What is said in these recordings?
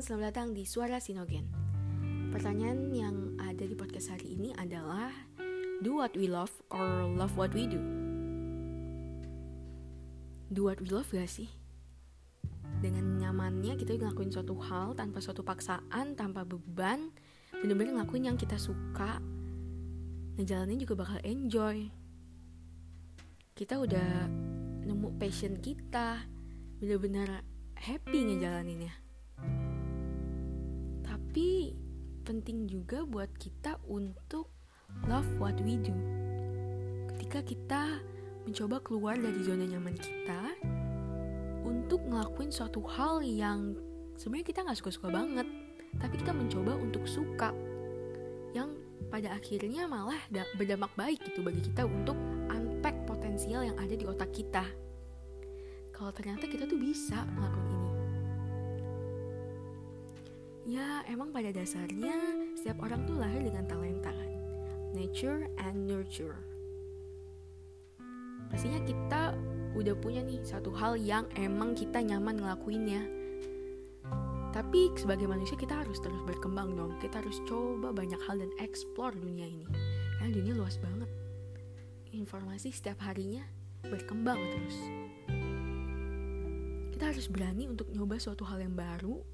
selamat datang di Suara Sinogen. Pertanyaan yang ada di podcast hari ini adalah Do what we love or love what we do? Do what we love gak sih? Dengan nyamannya kita ngelakuin suatu hal tanpa suatu paksaan, tanpa beban Bener-bener ngelakuin yang kita suka Ngejalanin juga bakal enjoy Kita udah nemu passion kita Bener-bener happy ngejalaninnya. Tapi penting juga buat kita untuk love what we do. Ketika kita mencoba keluar dari zona nyaman kita untuk ngelakuin suatu hal yang sebenarnya kita nggak suka-suka banget, tapi kita mencoba untuk suka yang pada akhirnya malah berdampak baik gitu bagi kita untuk unpack potensial yang ada di otak kita kalau ternyata kita tuh bisa ngelakuin. Ya, emang pada dasarnya setiap orang tuh lahir dengan talenta kan. Nature and nurture. Pastinya kita udah punya nih satu hal yang emang kita nyaman ngelakuinnya. Tapi sebagai manusia kita harus terus berkembang dong. Kita harus coba banyak hal dan explore dunia ini. Karena dunia luas banget. Informasi setiap harinya berkembang terus kita harus berani untuk nyoba suatu hal yang baru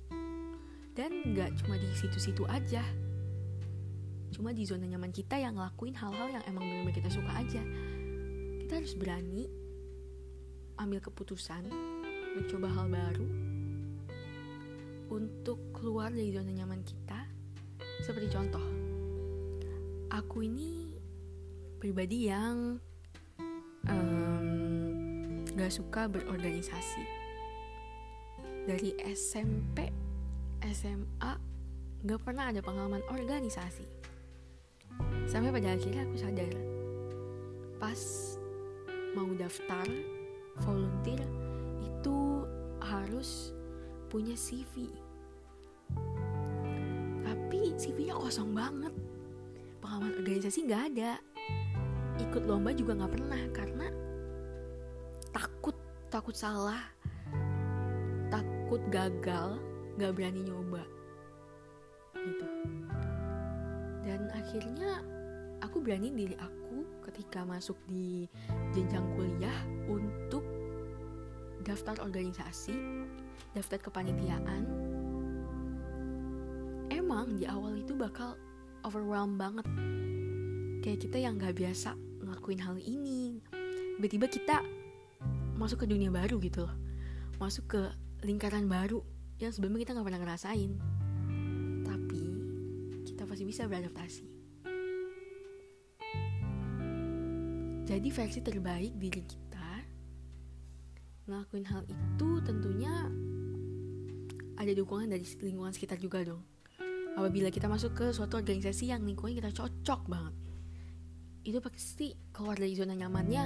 dan nggak cuma di situ-situ aja. Cuma di zona nyaman kita yang ngelakuin hal-hal yang emang benar-benar kita suka aja. Kita harus berani ambil keputusan mencoba hal baru untuk keluar dari zona nyaman kita. Seperti contoh aku ini pribadi yang um, gak suka berorganisasi. Dari SMP SMA gak pernah ada pengalaman organisasi. Sampai pada akhirnya aku sadar pas mau daftar volunteer itu harus punya CV tapi CV-nya kosong banget. Pengalaman organisasi nggak ada. Ikut lomba juga nggak pernah karena takut takut salah takut gagal gak berani nyoba. Gitu. Dan akhirnya aku berani diri aku ketika masuk di jenjang kuliah untuk daftar organisasi daftar kepanitiaan. Emang di awal itu bakal overwhelm banget. Kayak kita yang gak biasa ngelakuin hal ini. Tiba-tiba kita masuk ke dunia baru gitu loh. Masuk ke lingkaran baru yang sebelumnya kita nggak pernah ngerasain. Tapi kita pasti bisa beradaptasi. Jadi versi terbaik diri kita ngelakuin hal itu tentunya ada dukungan dari lingkungan sekitar juga dong. Apabila kita masuk ke suatu organisasi yang lingkungan kita cocok banget itu pasti keluar dari zona nyamannya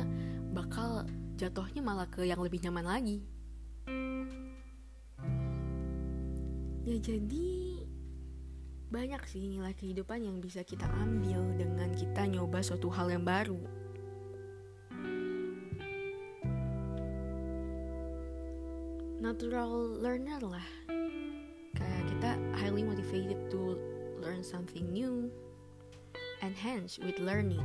bakal jatuhnya malah ke yang lebih nyaman lagi ya jadi banyak sih nilai kehidupan yang bisa kita ambil dengan kita nyoba suatu hal yang baru. Natural learner lah. Kayak kita highly motivated to learn something new enhance with learning.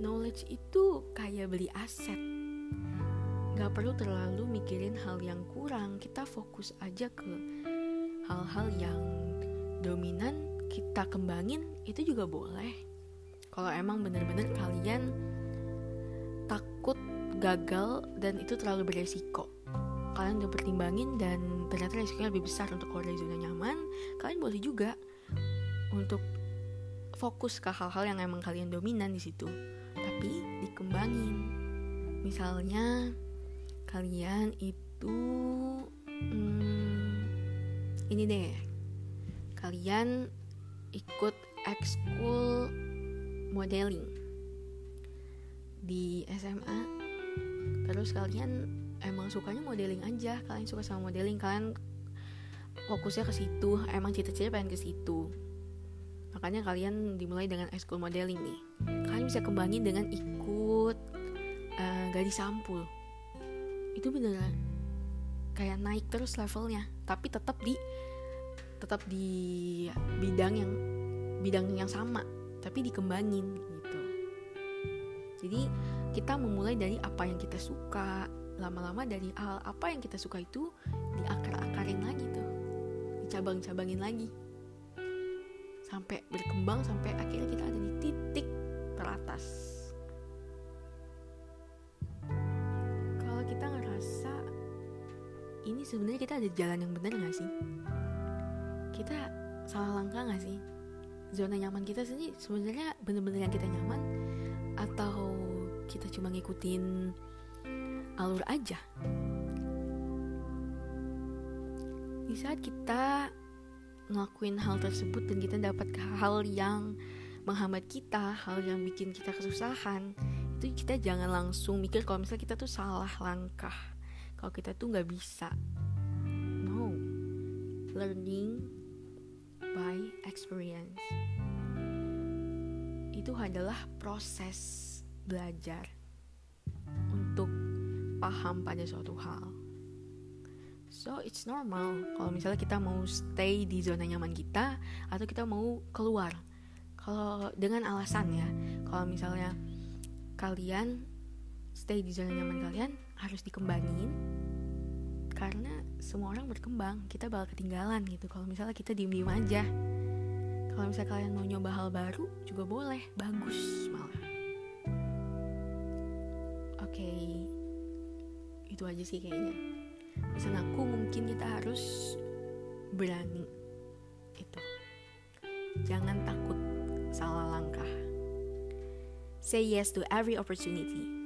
Knowledge itu kayak beli aset Gak perlu terlalu mikirin hal yang kurang. Kita fokus aja ke hal-hal yang dominan. Kita kembangin itu juga boleh. Kalau emang bener-bener kalian takut gagal dan itu terlalu beresiko. Kalian udah pertimbangin dan ternyata resikonya lebih besar untuk keluar dari zona nyaman Kalian boleh juga untuk fokus ke hal-hal yang emang kalian dominan di situ. Tapi dikembangin. Misalnya kalian itu hmm, ini deh. Kalian ikut ekskul modeling di SMA terus kalian emang sukanya modeling aja. Kalian suka sama modeling. Kalian fokusnya ke situ. Emang cita-cita pengen ke situ. Makanya kalian dimulai dengan ekskul modeling nih. Kalian bisa kembangin dengan ikut uh, gadis sampul itu beneran. Kayak naik terus levelnya tapi tetap di tetap di bidang yang bidang yang sama tapi dikembangin gitu. Jadi kita memulai dari apa yang kita suka. Lama-lama dari hal apa yang kita suka itu diakar-akarin lagi tuh. Dicabang-cabangin lagi. Sampai berkembang sampai akhirnya kita ada di titik teratas ini sebenarnya kita ada jalan yang benar gak sih? Kita salah langkah gak sih? Zona nyaman kita sendiri sebenarnya bener-bener yang kita nyaman atau kita cuma ngikutin alur aja? Di saat kita ngelakuin hal tersebut dan kita dapat hal yang menghambat kita, hal yang bikin kita kesusahan, itu kita jangan langsung mikir kalau misalnya kita tuh salah langkah, kalau kita tuh nggak bisa. No, learning by experience itu adalah proses belajar untuk paham pada suatu hal. So it's normal kalau misalnya kita mau stay di zona nyaman kita atau kita mau keluar. Kalau dengan alasan ya, kalau misalnya kalian stay di zona nyaman kalian harus dikembangin karena semua orang berkembang, kita bakal ketinggalan gitu. Kalau misalnya kita diem-diem aja. Kalau misalnya kalian mau nyoba hal baru juga boleh, bagus malah. Oke, okay. itu aja sih kayaknya pesan aku mungkin kita harus berani itu jangan takut salah langkah say yes to every opportunity